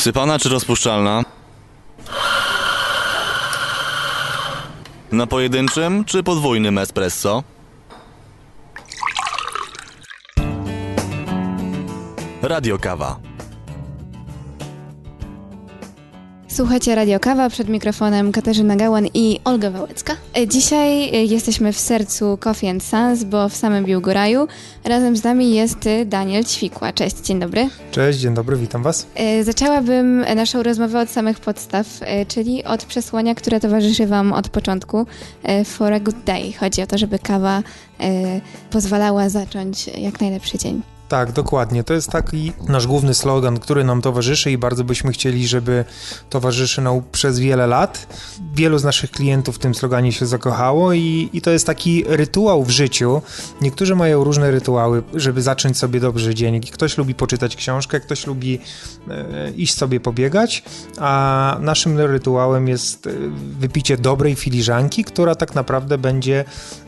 Wsypana czy rozpuszczalna? Na pojedynczym czy podwójnym espresso? Radio Kawa. Słuchajcie Radio Kawa, przed mikrofonem Katarzyna Gałan i Olga Wałęcka. E, Dzisiaj e, jesteśmy w sercu Coffee and Sans, bo w samym Biłgoraju. Razem z nami jest e, Daniel Ćwikła. Cześć, dzień dobry. Cześć, dzień dobry, witam Was. Zaczęłabym naszą rozmowę od samych podstaw, czyli od przesłania, które towarzyszy Wam od początku. For a good day. Chodzi o to, żeby kawa pozwalała zacząć jak najlepszy dzień. Tak, dokładnie. To jest taki nasz główny slogan, który nam towarzyszy i bardzo byśmy chcieli, żeby towarzyszy nam przez wiele lat. Wielu z naszych klientów w tym sloganie się zakochało i, i to jest taki rytuał w życiu. Niektórzy mają różne rytuały, żeby zacząć sobie dobrze dzień. Ktoś lubi poczytać książkę, ktoś lubi e, iść sobie pobiegać, a naszym rytuałem jest e, wypicie dobrej filiżanki, która tak naprawdę będzie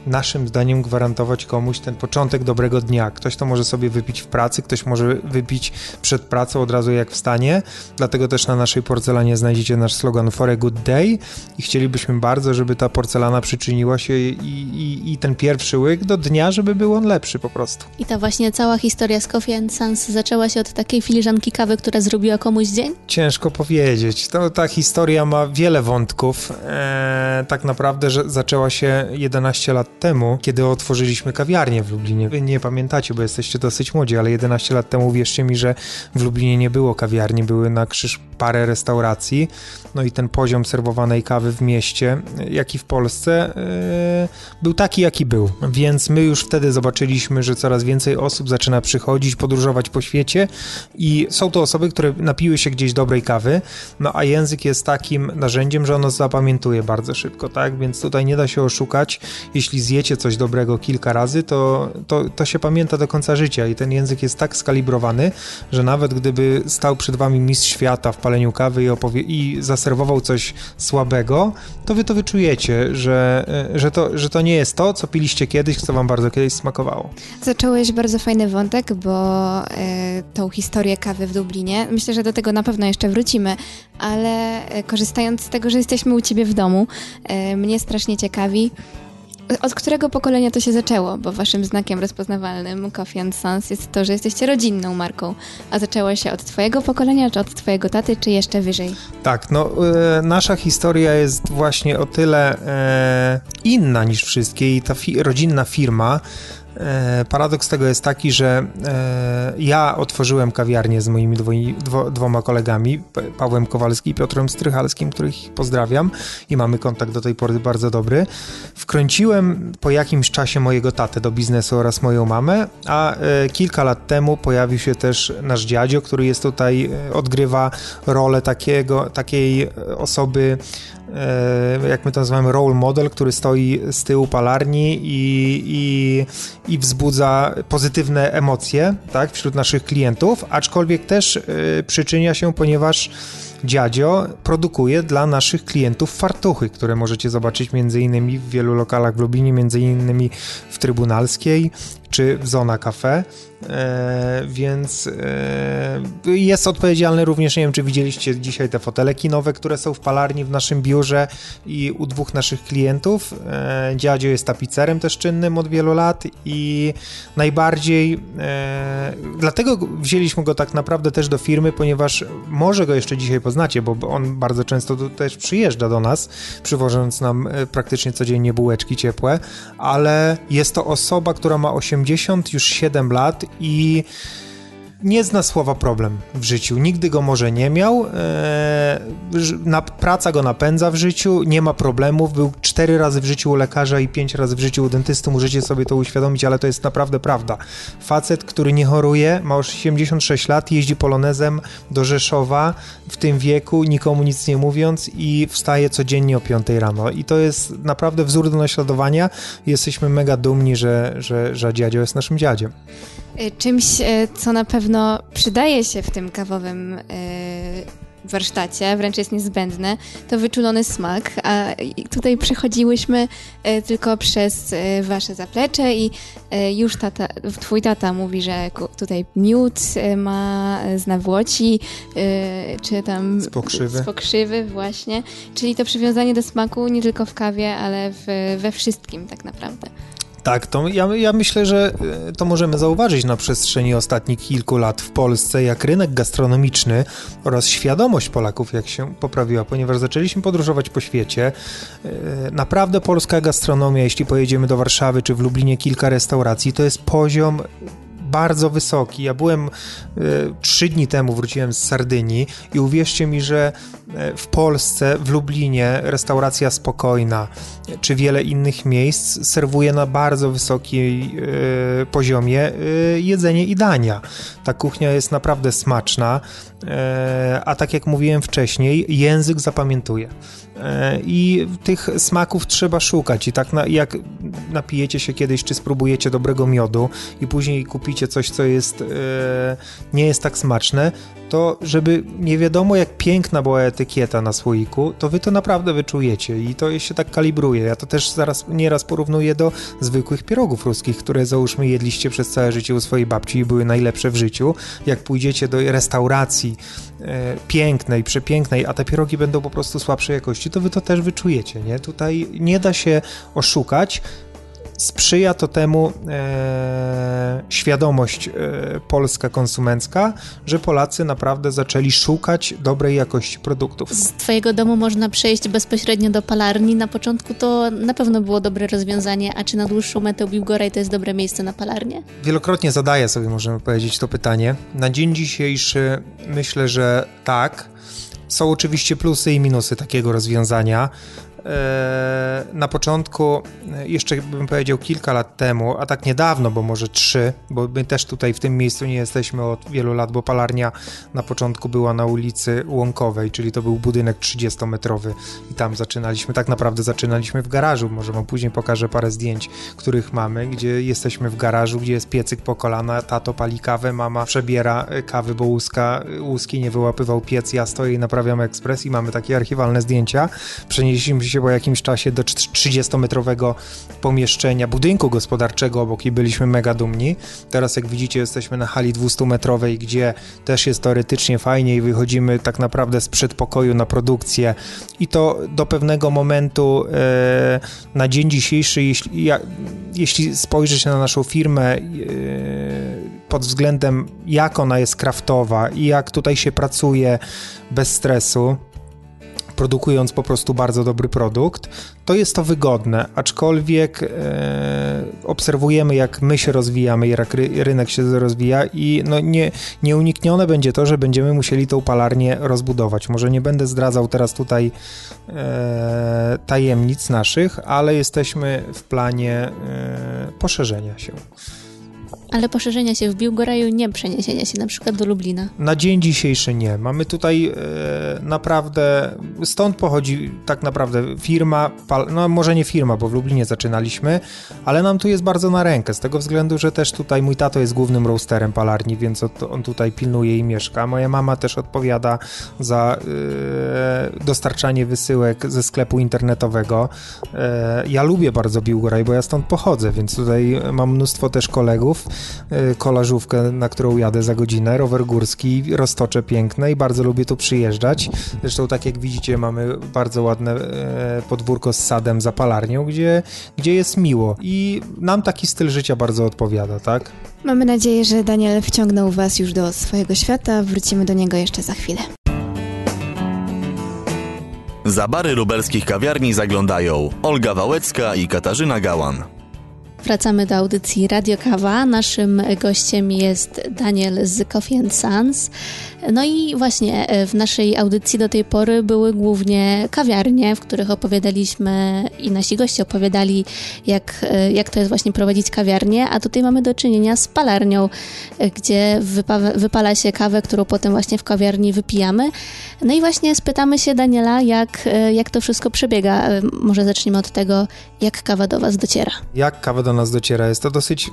naszym zdaniem gwarantować komuś ten początek dobrego dnia. Ktoś to może sobie wypić w pracy, ktoś może wypić przed pracą od razu jak wstanie. Dlatego też na naszej porcelanie znajdziecie nasz slogan For a Good Day i chcielibyśmy bardzo, żeby ta porcelana przyczyniła się i, i, i ten pierwszy łyk do dnia, żeby był on lepszy po prostu. I ta właśnie cała historia z Coffee and Sans zaczęła się od takiej filiżanki kawy, która zrobiła komuś dzień? Ciężko powiedzieć. To, ta historia ma wiele wątków. Eee, tak naprawdę, że zaczęła się 11 lat temu, kiedy otworzyliśmy kawiarnię w Lublinie. Wy nie pamiętacie, bo jesteście dosyć młodzi, ale 11 lat temu wierzcie mi, że w Lublinie nie było kawiarni, były na krzyż parę restauracji. No i ten poziom serwowanej kawy w mieście, jak i w Polsce, eee, był taki, jaki był. Więc my już wtedy zobaczyliśmy, że coraz więcej osób zaczyna przychodzić, podróżować po świecie i są to osoby, które napiły się gdzieś dobrej kawy, no a język jest takim narzędziem, że ono zapamiętuje bardzo szybko, tak? Więc tutaj nie da się oszukać. Jeśli zjecie coś dobrego kilka razy, to, to, to się pamięta do końca życia i ten język jest tak skalibrowany, że nawet gdyby stał przed wami mistrz świata w paleniu kawy i, opowie- i zaserwował coś słabego, to wy to wyczujecie, że, e, że, to, że to nie jest to, co piliście kiedyś, co wam bardzo kiedyś smakowało. Zacząłeś bardzo fajny wątek, bo e, tą historię kawy w Dublinie, myślę, że do tego na pewno jeszcze wrócimy, ale e, korzystając z tego, że jesteśmy u ciebie w domu, e, mnie strasznie ciekawi, od którego pokolenia to się zaczęło, bo waszym znakiem rozpoznawalnym Coffee Sons jest to, że jesteście rodzinną marką, a zaczęło się od twojego pokolenia, czy od twojego taty, czy jeszcze wyżej? Tak, no e, nasza historia jest właśnie o tyle e, inna niż wszystkie i ta fi- rodzinna firma. E, paradoks tego jest taki, że e, ja otworzyłem kawiarnię z moimi dwoi, dwo, dwoma kolegami, Pawłem Kowalskim i Piotrem Strychalskim, których pozdrawiam i mamy kontakt do tej pory bardzo dobry. Wkręciłem po jakimś czasie mojego tatę do biznesu oraz moją mamę, a e, kilka lat temu pojawił się też nasz dziadzio, który jest tutaj, odgrywa rolę takiego, takiej osoby, jak my to nazywamy, role model, który stoi z tyłu palarni i, i, i wzbudza pozytywne emocje tak, wśród naszych klientów, aczkolwiek też e, przyczynia się, ponieważ Dziadzio produkuje dla naszych klientów fartuchy, które możecie zobaczyć między innymi w wielu lokalach w Lublinie, między innymi w Trybunalskiej czy w Zona Cafe, e, więc e, jest odpowiedzialny również, nie wiem czy widzieliście dzisiaj te fotele kinowe, które są w palarni w naszym biurze i u dwóch naszych klientów. E, Dziadzio jest tapicerem też czynnym od wielu lat i najbardziej e, dlatego wzięliśmy go tak naprawdę też do firmy, ponieważ może go jeszcze dzisiaj poznacie, bo on bardzo często tu też przyjeżdża do nas, przywożąc nam e, praktycznie codziennie bułeczki ciepłe, ale jest to osoba, która ma 80 już 7 lat i nie zna słowa problem w życiu. Nigdy go może nie miał. E, praca go napędza w życiu, nie ma problemów. Był cztery razy w życiu u lekarza i pięć razy w życiu u dentysty. Możecie sobie to uświadomić, ale to jest naprawdę prawda. Facet, który nie choruje, ma już 76 lat, jeździ polonezem do Rzeszowa w tym wieku, nikomu nic nie mówiąc i wstaje codziennie o 5 rano. I to jest naprawdę wzór do naśladowania. Jesteśmy mega dumni, że, że, że dziadzio jest naszym dziadziem. E, Czymś, e, co na pewno przydaje się w tym kawowym e, warsztacie, wręcz jest niezbędne, to wyczulony smak, a tutaj przechodziłyśmy tylko przez wasze zaplecze i już tata, twój tata mówi, że tutaj miód ma z nawłoci, czy tam... Z pokrzywy. Z pokrzywy, właśnie. Czyli to przywiązanie do smaku nie tylko w kawie, ale w, we wszystkim tak naprawdę. Tak, to ja, ja myślę, że e, to możemy zauważyć na przestrzeni ostatnich kilku lat w Polsce, jak rynek gastronomiczny oraz świadomość Polaków jak się poprawiła, ponieważ zaczęliśmy podróżować po świecie. E, naprawdę polska gastronomia, jeśli pojedziemy do Warszawy czy w Lublinie kilka restauracji, to jest poziom bardzo wysoki. Ja byłem e, trzy dni temu, wróciłem z Sardynii i uwierzcie mi, że e, w Polsce, w Lublinie, restauracja spokojna, czy wiele innych miejsc serwuje na bardzo wysokim e, poziomie jedzenie i dania. Ta kuchnia jest naprawdę smaczna, a tak jak mówiłem wcześniej, język zapamiętuje. I tych smaków trzeba szukać. I tak na, jak napijecie się kiedyś, czy spróbujecie dobrego miodu i później kupicie coś, co jest, e, nie jest tak smaczne, to żeby nie wiadomo jak piękna była etykieta na słoiku, to wy to naprawdę wyczujecie i to się tak kalibruje. Ja to też zaraz nieraz porównuję do zwykłych pierogów ruskich, które załóżmy jedliście przez całe życie u swojej babci i były najlepsze w życiu. Jak pójdziecie do restauracji e, pięknej, przepięknej, a te pierogi będą po prostu słabszej jakości, to wy to też wyczujecie, nie? Tutaj nie da się oszukać, sprzyja to temu e, świadomość e, polska konsumencka, że Polacy naprawdę zaczęli szukać dobrej jakości produktów. Z Twojego domu można przejść bezpośrednio do palarni. Na początku to na pewno było dobre rozwiązanie, a czy na dłuższą metę Biłgoraj to jest dobre miejsce na palarnię? Wielokrotnie zadaję sobie, możemy powiedzieć, to pytanie. Na dzień dzisiejszy myślę, że tak. Są oczywiście plusy i minusy takiego rozwiązania. E, na początku, e, jeszcze bym powiedział kilka lat temu, a tak niedawno, bo może trzy, bo my też tutaj w tym miejscu nie jesteśmy od wielu lat, bo palarnia na początku była na ulicy Łąkowej, czyli to był budynek 30-metrowy i tam zaczynaliśmy, tak naprawdę zaczynaliśmy w garażu, może wam później pokażę parę zdjęć, których mamy, gdzie jesteśmy w garażu, gdzie jest piecyk po kolana, tato pali kawę, mama przebiera e, kawy, bo łuska, łuski nie wyłapywał piec, ja stoję i naprawiam ekspres i mamy takie archiwalne zdjęcia. Przenieśliśmy się po jakimś czasie do 30-metrowego pomieszczenia, budynku gospodarczego obok i byliśmy mega dumni. Teraz jak widzicie jesteśmy na hali 200-metrowej, gdzie też jest teoretycznie fajnie i wychodzimy tak naprawdę z przedpokoju na produkcję i to do pewnego momentu e, na dzień dzisiejszy, jeśli, ja, jeśli na naszą firmę e, pod względem jak ona jest kraftowa i jak tutaj się pracuje bez stresu, produkując po prostu bardzo dobry produkt, to jest to wygodne, aczkolwiek e, obserwujemy, jak my się rozwijamy, jak ry, rynek się rozwija i no nie, nieuniknione będzie to, że będziemy musieli tą palarnię rozbudować. Może nie będę zdradzał teraz tutaj e, tajemnic naszych, ale jesteśmy w planie e, poszerzenia się. Ale poszerzenia się w Biłgoraju, nie przeniesienia się na przykład do Lublina. Na dzień dzisiejszy nie. Mamy tutaj e, naprawdę, stąd pochodzi tak naprawdę firma, no może nie firma, bo w Lublinie zaczynaliśmy, ale nam tu jest bardzo na rękę, z tego względu, że też tutaj mój tato jest głównym roasterem palarni, więc on tutaj pilnuje i mieszka. Moja mama też odpowiada za e, dostarczanie wysyłek ze sklepu internetowego. E, ja lubię bardzo Biłgoraj, bo ja stąd pochodzę, więc tutaj mam mnóstwo też kolegów, kolażówkę, na którą jadę za godzinę, rower górski, roztocze piękne i bardzo lubię tu przyjeżdżać. Zresztą tak jak widzicie mamy bardzo ładne e, podwórko z sadem, zapalarnią, gdzie, gdzie jest miło i nam taki styl życia bardzo odpowiada, tak? Mamy nadzieję, że Daniel wciągnął Was już do swojego świata. Wrócimy do niego jeszcze za chwilę. Za bary lubelskich kawiarni zaglądają Olga Wałecka i Katarzyna Gałan. Wracamy do audycji Radio Kawa. Naszym gościem jest Daniel z Coffee and Sons. No i właśnie e, w naszej audycji do tej pory były głównie kawiarnie, w których opowiadaliśmy i nasi goście opowiadali, jak, e, jak to jest właśnie prowadzić kawiarnię, a tutaj mamy do czynienia z palarnią, e, gdzie wypa wypala się kawę, którą potem właśnie w kawiarni wypijamy. No i właśnie spytamy się Daniela, jak, jak to wszystko przebiega. Może zaczniemy od tego, jak kawa do Was dociera. Jak kawa do nas dociera? Jest to dosyć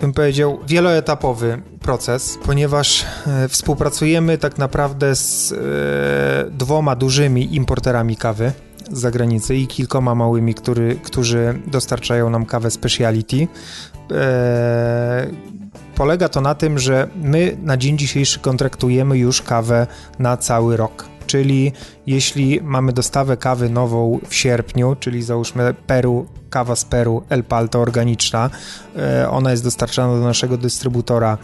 bym powiedział, wieloetapowy proces, ponieważ e, współpracujemy tak naprawdę z e, dwoma dużymi importerami kawy z zagranicy i kilkoma małymi, który, którzy dostarczają nam kawę speciality. E, polega to na tym, że my na dzień dzisiejszy kontraktujemy już kawę na cały rok. Czyli jeśli mamy dostawę kawy nową w sierpniu, czyli załóżmy Peru, kawa z Peru, El Palto organiczna, e, ona jest dostarczana do naszego dystrybutora,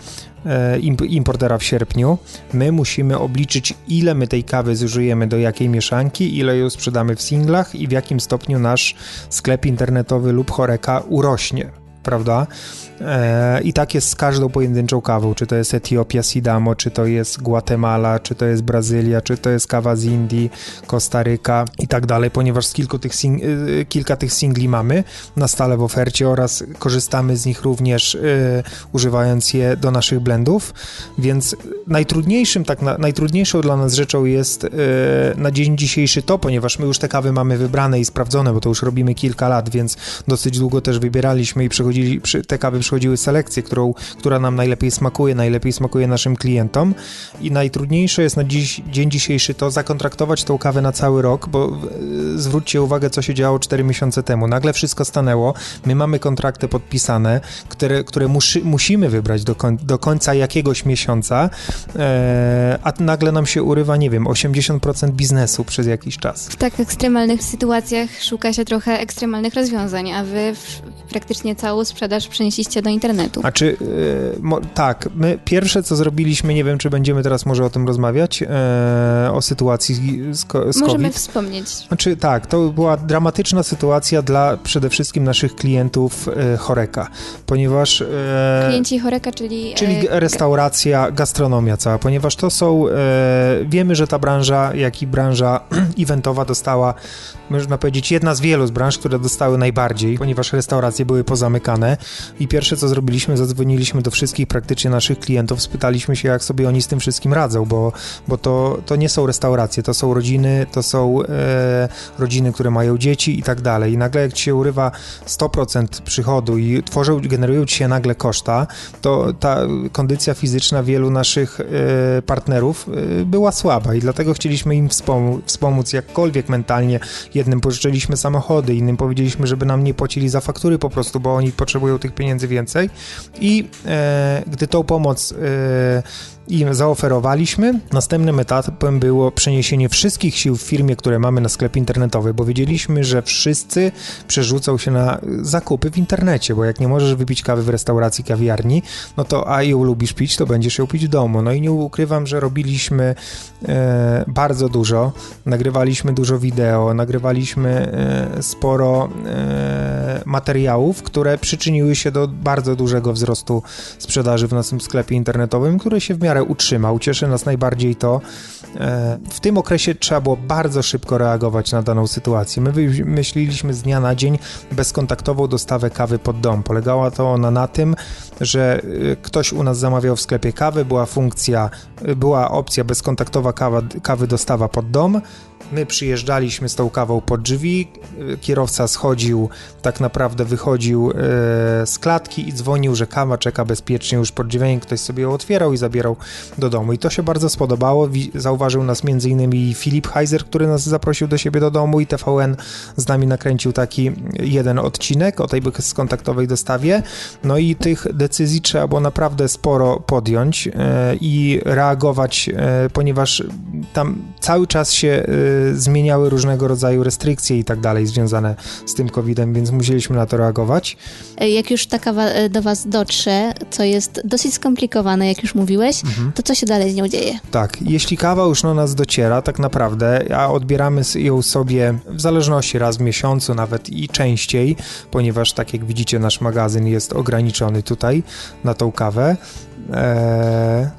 e, importera w sierpniu, my musimy obliczyć ile my tej kawy zużyjemy do jakiej mieszanki, ile ją sprzedamy w singlach i w jakim stopniu nasz sklep internetowy lub choreka urośnie prawda? E, I tak jest z każdą pojedynczą kawą, czy to jest Etiopia Sidamo, czy to jest Guatemala, czy to jest Brazylia, czy to jest kawa z Indii, Kostaryka i tak dalej, ponieważ z kilku tych sing- y, kilka tych singli mamy na stale w ofercie oraz korzystamy z nich również y, używając je do naszych blendów, więc najtrudniejszym, tak na, najtrudniejszą dla nas rzeczą jest y, na dzień dzisiejszy to, ponieważ my już te kawy mamy wybrane i sprawdzone, bo to już robimy kilka lat, więc dosyć długo też wybieraliśmy i przechodzili, te kawy przechodziły selekcję, którą, która nam najlepiej smakuje, najlepiej smakuje naszym klientom i najtrudniejsze jest na dziś, dzień dzisiejszy to zakontraktować tą kawę na cały rok, bo zwróćcie uwagę, co się działo 4 miesiące temu. Nagle wszystko stanęło, my mamy kontrakty podpisane, które, które muszy, musimy wybrać do, koń, do końca jakiegoś miesiąca, e, a nagle nam się urywa, nie wiem, 80% biznesu przez jakiś czas. W tak ekstremalnych sytuacjach szuka się trochę ekstremalnych rozwiązań, a wy praktycznie całą sprzedaż przenieśliście do internetu. A czy yy, tak, my pierwsze co zrobiliśmy, nie wiem czy będziemy teraz może o tym rozmawiać, yy, o sytuacji z, z Możemy COVID. wspomnieć. Znaczy tak, to była dramatyczna sytuacja dla przede wszystkim naszych klientów Choreka, ponieważ... Yy, Klienci Choreka, czyli... Czyli restauracja, gastronomia cała, ponieważ to są, wiemy, że ta branża, jak i branża eventowa dostała, można powiedzieć, jedna z wielu z branż, które dostały najbardziej, ponieważ restauracje były pozamykane i pierwsze co zrobiliśmy, zadzwoniliśmy do wszystkich praktycznie naszych klientów, spytaliśmy się, jak sobie oni z tym wszystkim radzą, bo, bo to, to nie są restauracje, to są rodziny, to są e, rodziny, które mają dzieci i tak dalej. I nagle jak ci się urywa 100% przychodu i tworzą, generują ci się nagle koszta, to ta kondycja fizyczna wielu naszych e, partnerów e, była słaba i dlatego chcieliśmy im wspomóc, wspomóc jakkolwiek mentalnie. Jednym pożyczyliśmy samochody, innym powiedzieliśmy, żeby nam nie płacili za faktury po prostu, bo oni potrzebują tych pieniędzy więcej. I e, gdy tą pomoc e, im zaoferowaliśmy. Następnym etapem było przeniesienie wszystkich sił w firmie, które mamy na sklep internetowy, bo wiedzieliśmy, że wszyscy przerzucą się na zakupy w internecie, bo jak nie możesz wypić kawy w restauracji, kawiarni, no to a ją lubisz pić, to będziesz ją pić w domu. No i nie ukrywam, że robiliśmy e, bardzo dużo, nagrywaliśmy dużo wideo, nagrywaliśmy e, sporo e, materiałów, które przyczyniły się do bardzo dużego wzrostu sprzedaży w naszym sklepie internetowym, który się w miarę miarę utrzymał. Cieszy nas najbardziej to. E, w tym okresie trzeba było bardzo szybko reagować na daną sytuację. My wymyśliliśmy z dnia na dzień bezkontaktową dostawę kawy pod dom. Polegała to ona na tym, że e, ktoś u nas zamawiał w sklepie kawy, była funkcja, była opcja bezkontaktowa kawa, kawy dostawa pod dom. My przyjeżdżaliśmy z tą kawą pod drzwi, kierowca schodził, tak naprawdę wychodził e, z klatki i dzwonił, że kawa czeka bezpiecznie już pod drzwiami, ktoś sobie ją otwierał i zabierał do domu. I to się bardzo spodobało. Zauważył nas m.in. Filip Heiser, który nas zaprosił do siebie do domu i TVN z nami nakręcił taki jeden odcinek o tej bezkontaktowej dostawie. No i tych decyzji trzeba było naprawdę sporo podjąć e, i reagować, ponieważ tam cały czas się zmieniały różnego rodzaju restrykcje i tak dalej związane z tym COVID-em, więc musieliśmy na to reagować. E, jak już ta kawa e, do Was dotrze, co jest dosyć skomplikowane, jak już mówiłeś, mhm. to co się dalej z nią dzieje? Tak, jeśli kawa już do nas dociera, tak naprawdę, a odbieramy ją sobie w zależności raz w miesiącu, nawet i częściej, ponieważ tak jak widzicie, nasz magazyn jest ograniczony tutaj na tą kawę,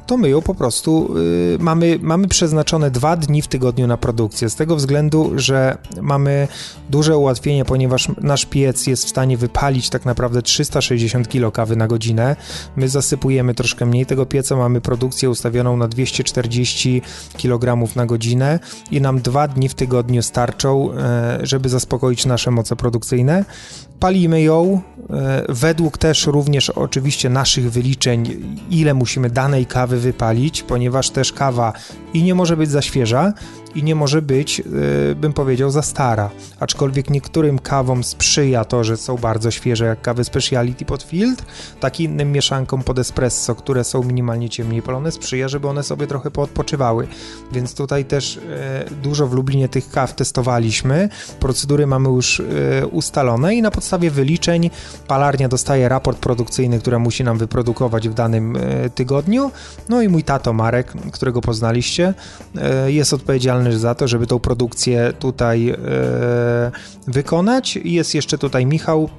to my ją po prostu y, mamy, mamy przeznaczone dwa dni w tygodniu na produkcję. Z tego względu, że mamy duże ułatwienie, ponieważ nasz piec jest w stanie wypalić tak naprawdę 360 kg kawy na godzinę. My zasypujemy troszkę mniej tego pieca, mamy produkcję ustawioną na 240 kg na godzinę i nam dwa dni w tygodniu starczą, e, żeby zaspokoić nasze moce produkcyjne. Palimy ją e, według też również oczywiście naszych wyliczeń, ile musimy danej kawy wypalić, ponieważ też kawa i nie może być za świeża, i nie może być, yy, bym powiedział, za stara. Aczkolwiek niektórym kawom sprzyja to, że są bardzo świeże, jak kawy speciality pod filtr, tak innym mieszankom pod espresso, które są minimalnie ciemniej palone, sprzyja, żeby one sobie trochę poodpoczywały. Więc tutaj też yy, dużo w Lublinie tych kaw testowaliśmy. Procedury mamy już yy, ustalone i na podstawie wyliczeń palarnia dostaje raport produkcyjny, który musi nam wyprodukować w danym tygodniu. No i mój tato Marek, którego poznaliście, jest odpowiedzialny za to, żeby tą produkcję tutaj e, wykonać. Jest jeszcze tutaj Michał,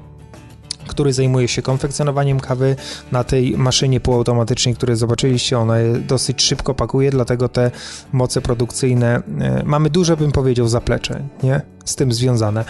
który zajmuje się konfekcjonowaniem kawy na tej maszynie półautomatycznej, które zobaczyliście. Ona dosyć szybko pakuje, dlatego te moce produkcyjne e, mamy duże, bym powiedział, zaplecze, nie? Z tym związane.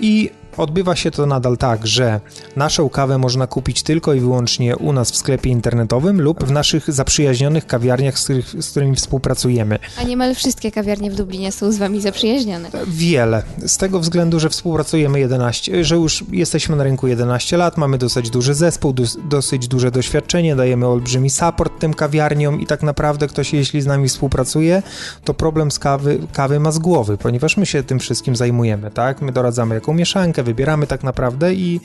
I Odbywa się to nadal tak, że naszą kawę można kupić tylko i wyłącznie u nas w sklepie internetowym lub w naszych zaprzyjaźnionych kawiarniach, z, których, z którymi współpracujemy. A niemal wszystkie kawiarnie w Dublinie są z wami zaprzyjaźnione. Wiele. Z tego względu, że współpracujemy 11, że już jesteśmy na rynku 11 lat, mamy dosyć duży zespół, dosyć duże doświadczenie, dajemy olbrzymi support tym kawiarniom i tak naprawdę ktoś, jeśli z nami współpracuje, to problem z kawy, kawy ma z głowy, ponieważ my się tym wszystkim zajmujemy, tak? My doradzamy jaką mieszankę, wybieramy tak naprawdę i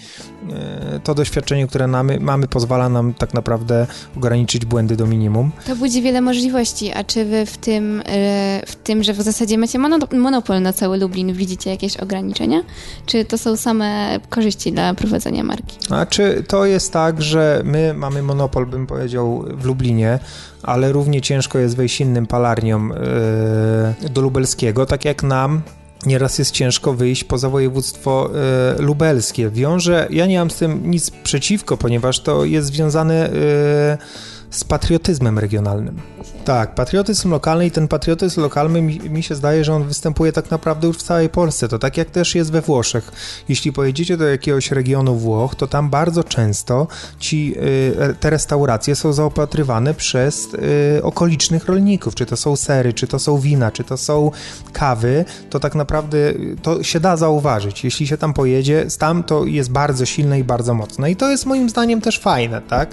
e, to doświadczenie, które mamy, mamy pozwala nam tak naprawdę ograniczyć błędy do minimum. To budzi wiele możliwości, a czy wy w tym, e, w tym że w zasadzie macie monopol na cały Lublin, widzicie jakieś ograniczenia? Czy to są same korzyści dla prowadzenia marki? A czy to jest tak, że my mamy monopol, bym powiedział, w Lublinie, ale równie ciężko jest wejść innym palarniom yy, do lubelskiego, tak jak nam nieraz jest ciężko wyjść poza województwo y, lubelskie. Wiąże, ja nie mam z tym nic przeciwko, ponieważ to jest związane y, z patriotyzmem regionalnym. Tak, patriotyzm lokalny i ten patriotyzm lokalny mi, mi, się zdaje, że on występuje tak naprawdę już w całej Polsce. To tak jak też jest we Włoszech. Jeśli pojedziecie do jakiegoś regionu Włoch, to tam bardzo często ci, y, te restauracje są zaopatrywane przez y, okolicznych rolników. Czy to są sery, czy to są wina, czy to są kawy, to tak naprawdę to się da zauważyć. Jeśli się tam pojedzie, tam to jest bardzo silne i bardzo mocne. I to jest moim zdaniem też fajne, tak?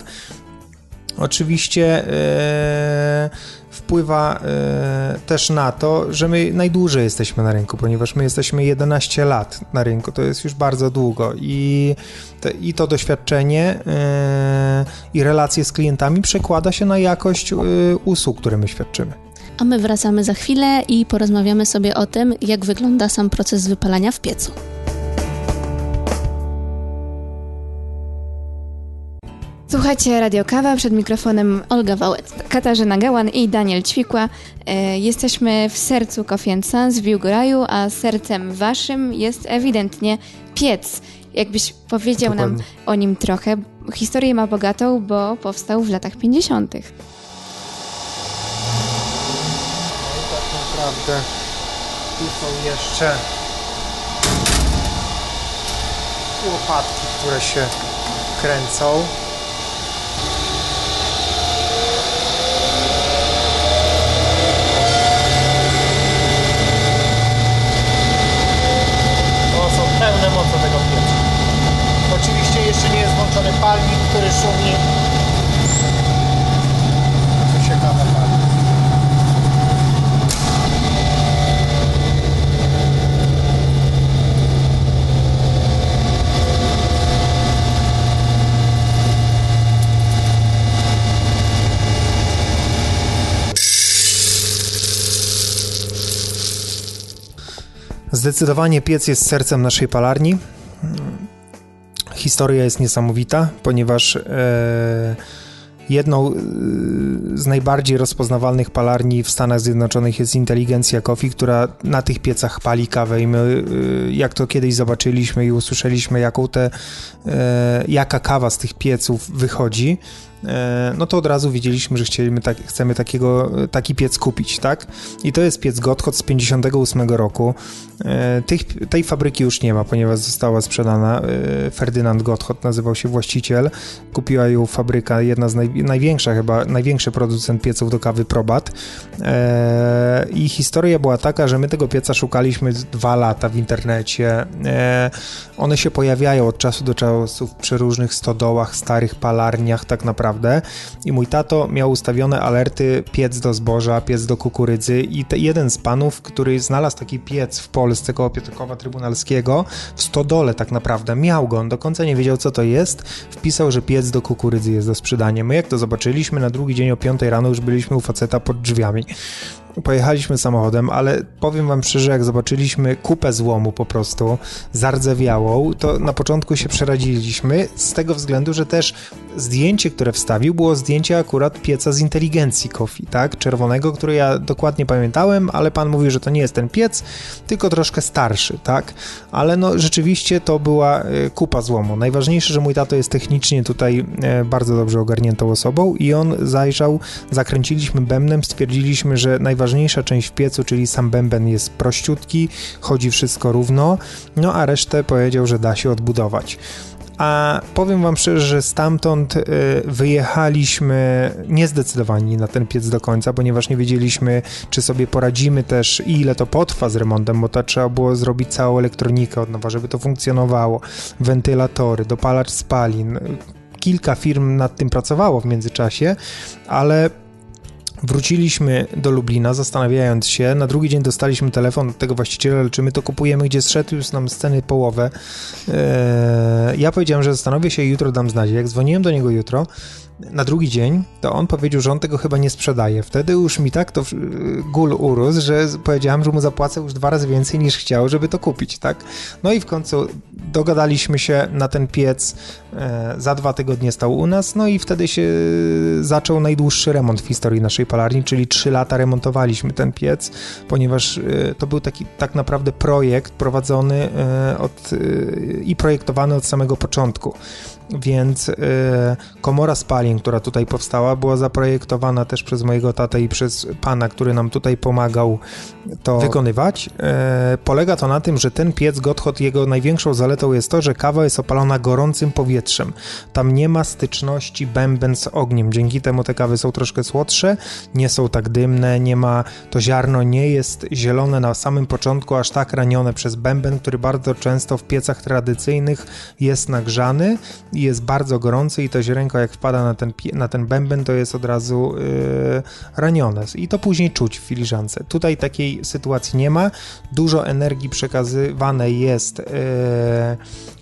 Oczywiście e, wpływa e, też na to, że my najdłużej jesteśmy na rynku, ponieważ my jesteśmy 11 lat na rynku, to jest już bardzo długo i, te, i to doświadczenie e, i relacje z klientami przekłada się na jakość usług, które my świadczymy. A my wracamy za chwilę i porozmawiamy sobie o tym, jak wygląda sam proces wypalania w piecu. Słuchajcie Radio Kawa, przed mikrofonem Olga Wałecka, Katarzyna Gałan i Daniel Ćwikła. E, jesteśmy w sercu Coffee Sans w Jugoraju, a sercem waszym jest ewidentnie piec. Jakbyś powiedział Dokładnie. nam o nim trochę. Historię ma bogatą, bo powstał w latach 50. tak naprawdę tu są jeszcze łopatki, które się kręcą. Jeszcze nie jest włączony palnik, który szumi. Tu się kawa pali. Zdecydowanie piec jest sercem naszej palarni. Historia jest niesamowita, ponieważ e, jedną e, z najbardziej rozpoznawalnych palarni w Stanach Zjednoczonych jest Inteligencja Coffee, która na tych piecach pali kawę i my, e, jak to kiedyś zobaczyliśmy i usłyszeliśmy, jaką te, e, jaka kawa z tych pieców wychodzi, no to od razu wiedzieliśmy, że chcieliśmy tak, chcemy takiego, taki piec kupić, tak? I to jest piec Gotthard z 58 roku. E, tych, tej fabryki już nie ma, ponieważ została sprzedana. E, Ferdynand Gotthard nazywał się właściciel. Kupiła ją fabryka, jedna z naj, chyba, największy producent pieców do kawy Probat. I historia była taka, że my tego pieca szukaliśmy dwa lata w internecie. One się pojawiają od czasu do czasu w przeróżnych stodołach, starych palarniach tak naprawdę i mój tato miał ustawione alerty piec do zboża, piec do kukurydzy i te, jeden z panów, który znalazł taki piec w Polsce koło Piotrkowa Trybunalskiego w stodole tak naprawdę, miał go, on do końca nie wiedział co to jest, wpisał, że piec do kukurydzy jest do sprzedania. My jak to zobaczyliśmy, na drugi dzień o 5 rano już byliśmy u faceta pod drzwiami pojechaliśmy samochodem, ale powiem wam szczerze, jak zobaczyliśmy kupę złomu po prostu, zardzewiałą, to na początku się przeradziliśmy z tego względu, że też zdjęcie, które wstawił, było zdjęcie akurat pieca z inteligencji Kofi, tak? Czerwonego, który ja dokładnie pamiętałem, ale pan mówił, że to nie jest ten piec, tylko troszkę starszy, tak? Ale no rzeczywiście to była e, kupa złomu. Najważniejsze, że mój tato jest technicznie tutaj e, bardzo dobrze ogarniętą osobą i on zajrzał, zakręciliśmy bębnem, stwierdziliśmy, że najważniejsza część w piecu, czyli sam bęben jest prościutki, chodzi wszystko równo, no a resztę powiedział, że da się odbudować. A powiem Wam szczerze, że stamtąd y, wyjechaliśmy niezdecydowani na ten piec do końca, ponieważ nie wiedzieliśmy, czy sobie poradzimy też i ile to potrwa z remontem, bo to trzeba było zrobić całą elektronikę od nowa, żeby to funkcjonowało. Wentylatory, dopalacz spalin. Kilka firm nad tym pracowało w międzyczasie, ale Wróciliśmy do Lublina, zastanawiając się. Na drugi dzień dostaliśmy telefon od tego właściciela, czy my to kupujemy, gdzie zszedł już nam sceny połowę. Eee, ja powiedziałem, że zastanowię się i jutro dam znać. Jak dzwoniłem do niego jutro, na drugi dzień, to on powiedział, że on tego chyba nie sprzedaje. Wtedy już mi tak to gul urósł, że powiedziałem, że mu zapłacę już dwa razy więcej niż chciał, żeby to kupić, tak? No i w końcu dogadaliśmy się na ten piec, e, za dwa tygodnie stał u nas, no i wtedy się zaczął najdłuższy remont w historii naszej palarni, czyli trzy lata remontowaliśmy ten piec, ponieważ e, to był taki tak naprawdę projekt prowadzony e, od, i projektowany od samego początku więc y, komora spalin, która tutaj powstała, była zaprojektowana też przez mojego tatę i przez pana, który nam tutaj pomagał to wykonywać. Y, polega to na tym, że ten piec Gotthard, jego największą zaletą jest to, że kawa jest opalona gorącym powietrzem. Tam nie ma styczności bęben z ogniem. Dzięki temu te kawy są troszkę słodsze, nie są tak dymne, nie ma, to ziarno nie jest zielone na samym początku, aż tak ranione przez bęben, który bardzo często w piecach tradycyjnych jest nagrzany jest bardzo gorący i to źrenko jak wpada na ten, na ten bęben, to jest od razu yy, ranione i to później czuć w filiżance. Tutaj takiej sytuacji nie ma, dużo energii przekazywanej jest yy,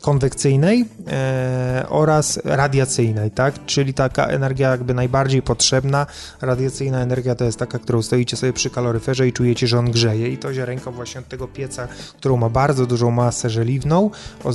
konwekcyjnej e, oraz radiacyjnej, tak? Czyli taka energia jakby najbardziej potrzebna. Radiacyjna energia to jest taka, którą stoicie sobie przy kaloryferze i czujecie, że on grzeje i to ziarenko właśnie od tego pieca, którą ma bardzo dużą masę żeliwną,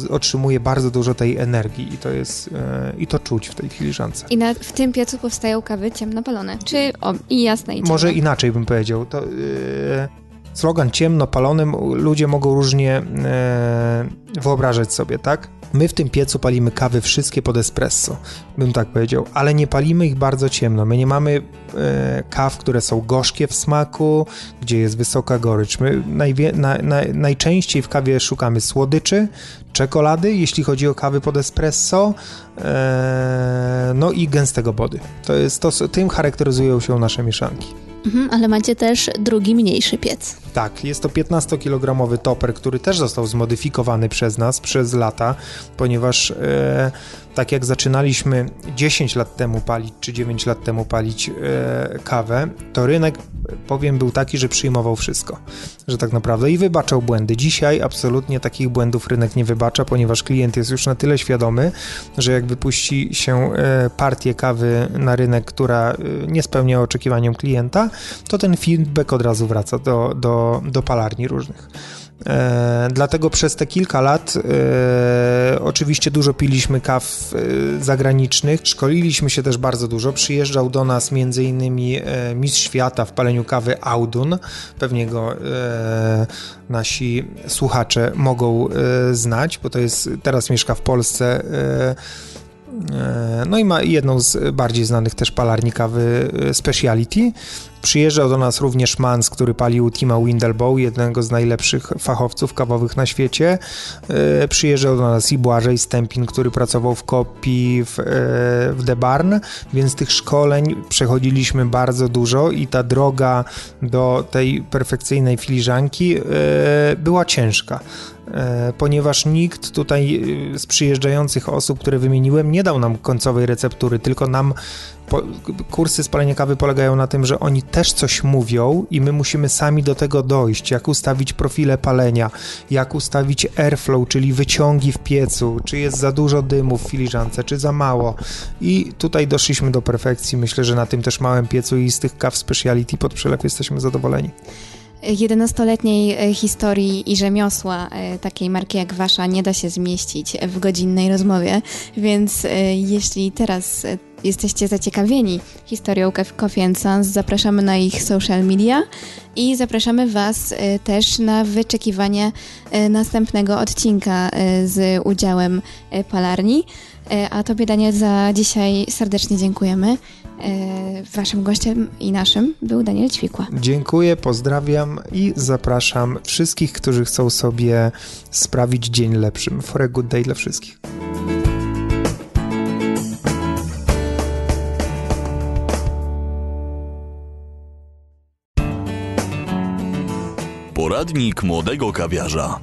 otrzymuje bardzo dużo tej energii i to jest e, i to czuć w tej filiżance. I na, w tym piecu powstają kawy ciemnopalone, czy o, i jasne i ciemne. Może inaczej bym powiedział. To, yy, slogan ciemno palonym ludzie mogą różnie e, wyobrażać sobie, tak? My w tym piecu palimy kawy wszystkie pod espresso, bym tak powiedział, ale nie palimy ich bardzo ciemno. My nie mamy e, kaw, które są gorzkie w smaku, gdzie jest wysoka gorycz. My najwie, na, na, najczęściej w kawie szukamy słodyczy, czekolady, jeśli chodzi o kawy pod espresso, e, no i gęstego body. To jest to, tym charakteryzują się nasze mieszanki. Mhm, ale macie też drugi mniejszy piec. Tak, jest to 15-kilogramowy toper, który też został zmodyfikowany przez nas przez lata, ponieważ e, tak jak zaczynaliśmy 10 lat temu palić, czy 9 lat temu palić e, kawę, to rynek, powiem, był taki, że przyjmował wszystko, że tak naprawdę i wybaczał błędy. Dzisiaj absolutnie takich błędów rynek nie wybacza, ponieważ klient jest już na tyle świadomy, że jak wypuści się e, partię kawy na rynek, która e, nie spełnia oczekiwaniom klienta, to ten feedback od razu wraca do, do, do palarni różnych. E, dlatego przez te kilka lat e, oczywiście dużo piliśmy kaw e, zagranicznych, szkoliliśmy się też bardzo dużo. Przyjeżdżał do nas m.in. E, mistrz świata w paleniu kawy Audun, pewnie go e, nasi słuchacze mogą e, znać, bo to jest teraz mieszka w Polsce no i ma jedną z bardziej znanych też palarni kawy Speciality. Przyjeżdżał do nas również Mans, który palił Tima Windelbow, jednego z najlepszych fachowców kawowych na świecie. E, przyjeżdżał do nas i Błażej Stępin, który pracował w kopii w, w The Barn, więc tych szkoleń przechodziliśmy bardzo dużo i ta droga do tej perfekcyjnej filiżanki była ciężka. E, ponieważ nikt tutaj e, z przyjeżdżających osób, które wymieniłem, nie dał nam końcowej receptury, tylko nam po, kursy spalania kawy polegają na tym, że oni też coś mówią i my musimy sami do tego dojść, jak ustawić profile palenia, jak ustawić airflow, czyli wyciągi w piecu, czy jest za dużo dymu w filiżance, czy za mało. I tutaj doszliśmy do perfekcji. Myślę, że na tym też małym piecu i z tych kaw speciality pod przelew jesteśmy zadowoleni. 11-letniej e, historii i rzemiosła e, takiej marki jak wasza nie da się zmieścić w godzinnej rozmowie, więc e, jeśli teraz jesteście zaciekawieni historią Coffee Sons, zapraszamy na ich social media i zapraszamy Was też na wyczekiwanie następnego odcinka z udziałem Palarni. A Tobie, Daniel, za dzisiaj serdecznie dziękujemy. Waszym gościem i naszym był Daniel Ćwikła. Dziękuję, pozdrawiam i zapraszam wszystkich, którzy chcą sobie sprawić dzień lepszym. For a good day dla wszystkich. Poradnik młodego kawiarza.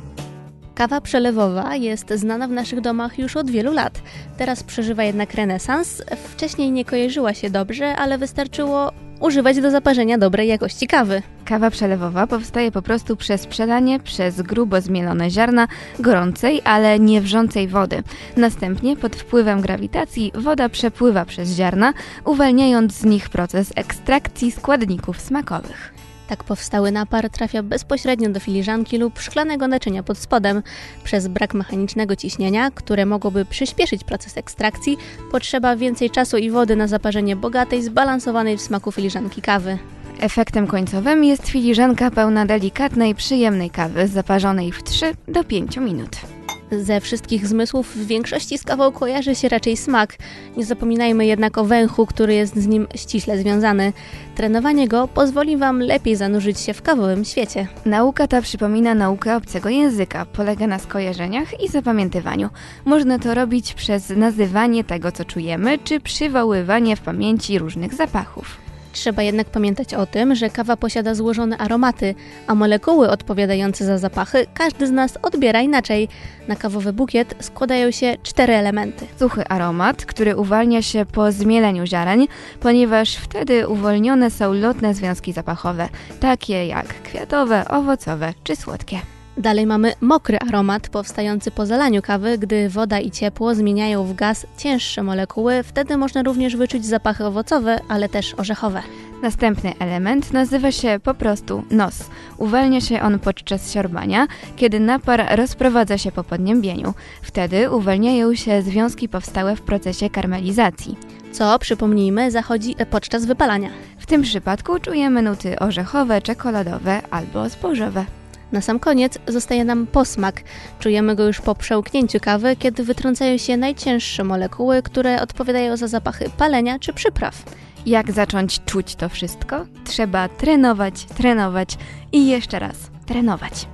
Kawa przelewowa jest znana w naszych domach już od wielu lat. Teraz przeżywa jednak renesans. Wcześniej nie kojarzyła się dobrze, ale wystarczyło używać do zaparzenia dobrej jakości kawy. Kawa przelewowa powstaje po prostu przez przelanie przez grubo zmielone ziarna gorącej, ale nie wrzącej wody. Następnie pod wpływem grawitacji woda przepływa przez ziarna, uwalniając z nich proces ekstrakcji składników smakowych. Tak powstały napar trafia bezpośrednio do filiżanki lub szklanego naczynia pod spodem. Przez brak mechanicznego ciśnienia, które mogłoby przyspieszyć proces ekstrakcji, potrzeba więcej czasu i wody na zaparzenie bogatej, zbalansowanej w smaku filiżanki kawy. Efektem końcowym jest filiżanka pełna delikatnej, przyjemnej kawy zaparzonej w 3 do 5 minut. Ze wszystkich zmysłów w większości z kawą kojarzy się raczej smak. Nie zapominajmy jednak o węchu, który jest z nim ściśle związany. Trenowanie go pozwoli Wam lepiej zanurzyć się w kawowym świecie. Nauka ta przypomina naukę obcego języka. Polega na skojarzeniach i zapamiętywaniu. Można to robić przez nazywanie tego, co czujemy, czy przywoływanie w pamięci różnych zapachów. Trzeba jednak pamiętać o tym, że kawa posiada złożone aromaty, a molekuły odpowiadające za zapachy każdy z nas odbiera inaczej. Na kawowy bukiet składają się cztery elementy. Suchy aromat, który uwalnia się po zmieleniu ziaren, ponieważ wtedy uwolnione są lotne związki zapachowe, takie jak kwiatowe, owocowe czy słodkie. Dalej mamy mokry aromat powstający po zalaniu kawy, gdy woda i ciepło zmieniają w gaz cięższe molekuły, wtedy można również wyczuć zapachy owocowe, ale też orzechowe. Następny element nazywa się po prostu nos. Uwalnia się on podczas siorbania, kiedy napar rozprowadza się po podniębieniu. Wtedy uwalniają się związki powstałe w procesie karmelizacji. Co, przypomnijmy, zachodzi podczas wypalania. W tym przypadku czujemy nuty orzechowe, czekoladowe albo zbożowe. Na sam koniec zostaje nam posmak. Czujemy go już po przełknięciu kawy, kiedy wytrącają się najcięższe molekuły, które odpowiadają za zapachy palenia czy przypraw. Jak zacząć czuć to wszystko? Trzeba trenować, trenować i jeszcze raz trenować.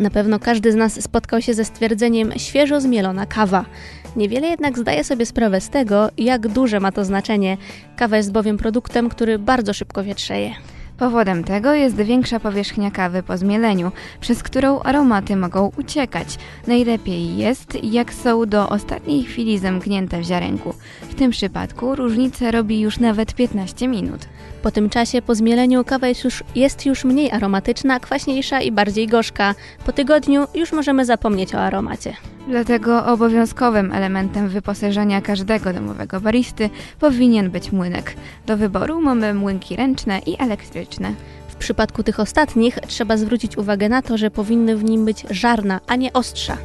Na pewno każdy z nas spotkał się ze stwierdzeniem świeżo zmielona kawa. Niewiele jednak zdaje sobie sprawę z tego, jak duże ma to znaczenie. Kawa jest bowiem produktem, który bardzo szybko wietrzeje. Powodem tego jest większa powierzchnia kawy po zmieleniu, przez którą aromaty mogą uciekać. Najlepiej jest, jak są do ostatniej chwili zamknięte w ziarenku. W tym przypadku różnicę robi już nawet 15 minut. Po tym czasie, po zmieleniu, kawa jest już, jest już mniej aromatyczna, kwaśniejsza i bardziej gorzka. Po tygodniu już możemy zapomnieć o aromacie. Dlatego obowiązkowym elementem wyposażenia każdego domowego baristy powinien być młynek. Do wyboru mamy młynki ręczne i elektryczne. W przypadku tych ostatnich trzeba zwrócić uwagę na to, że powinny w nim być żarna, a nie ostrza.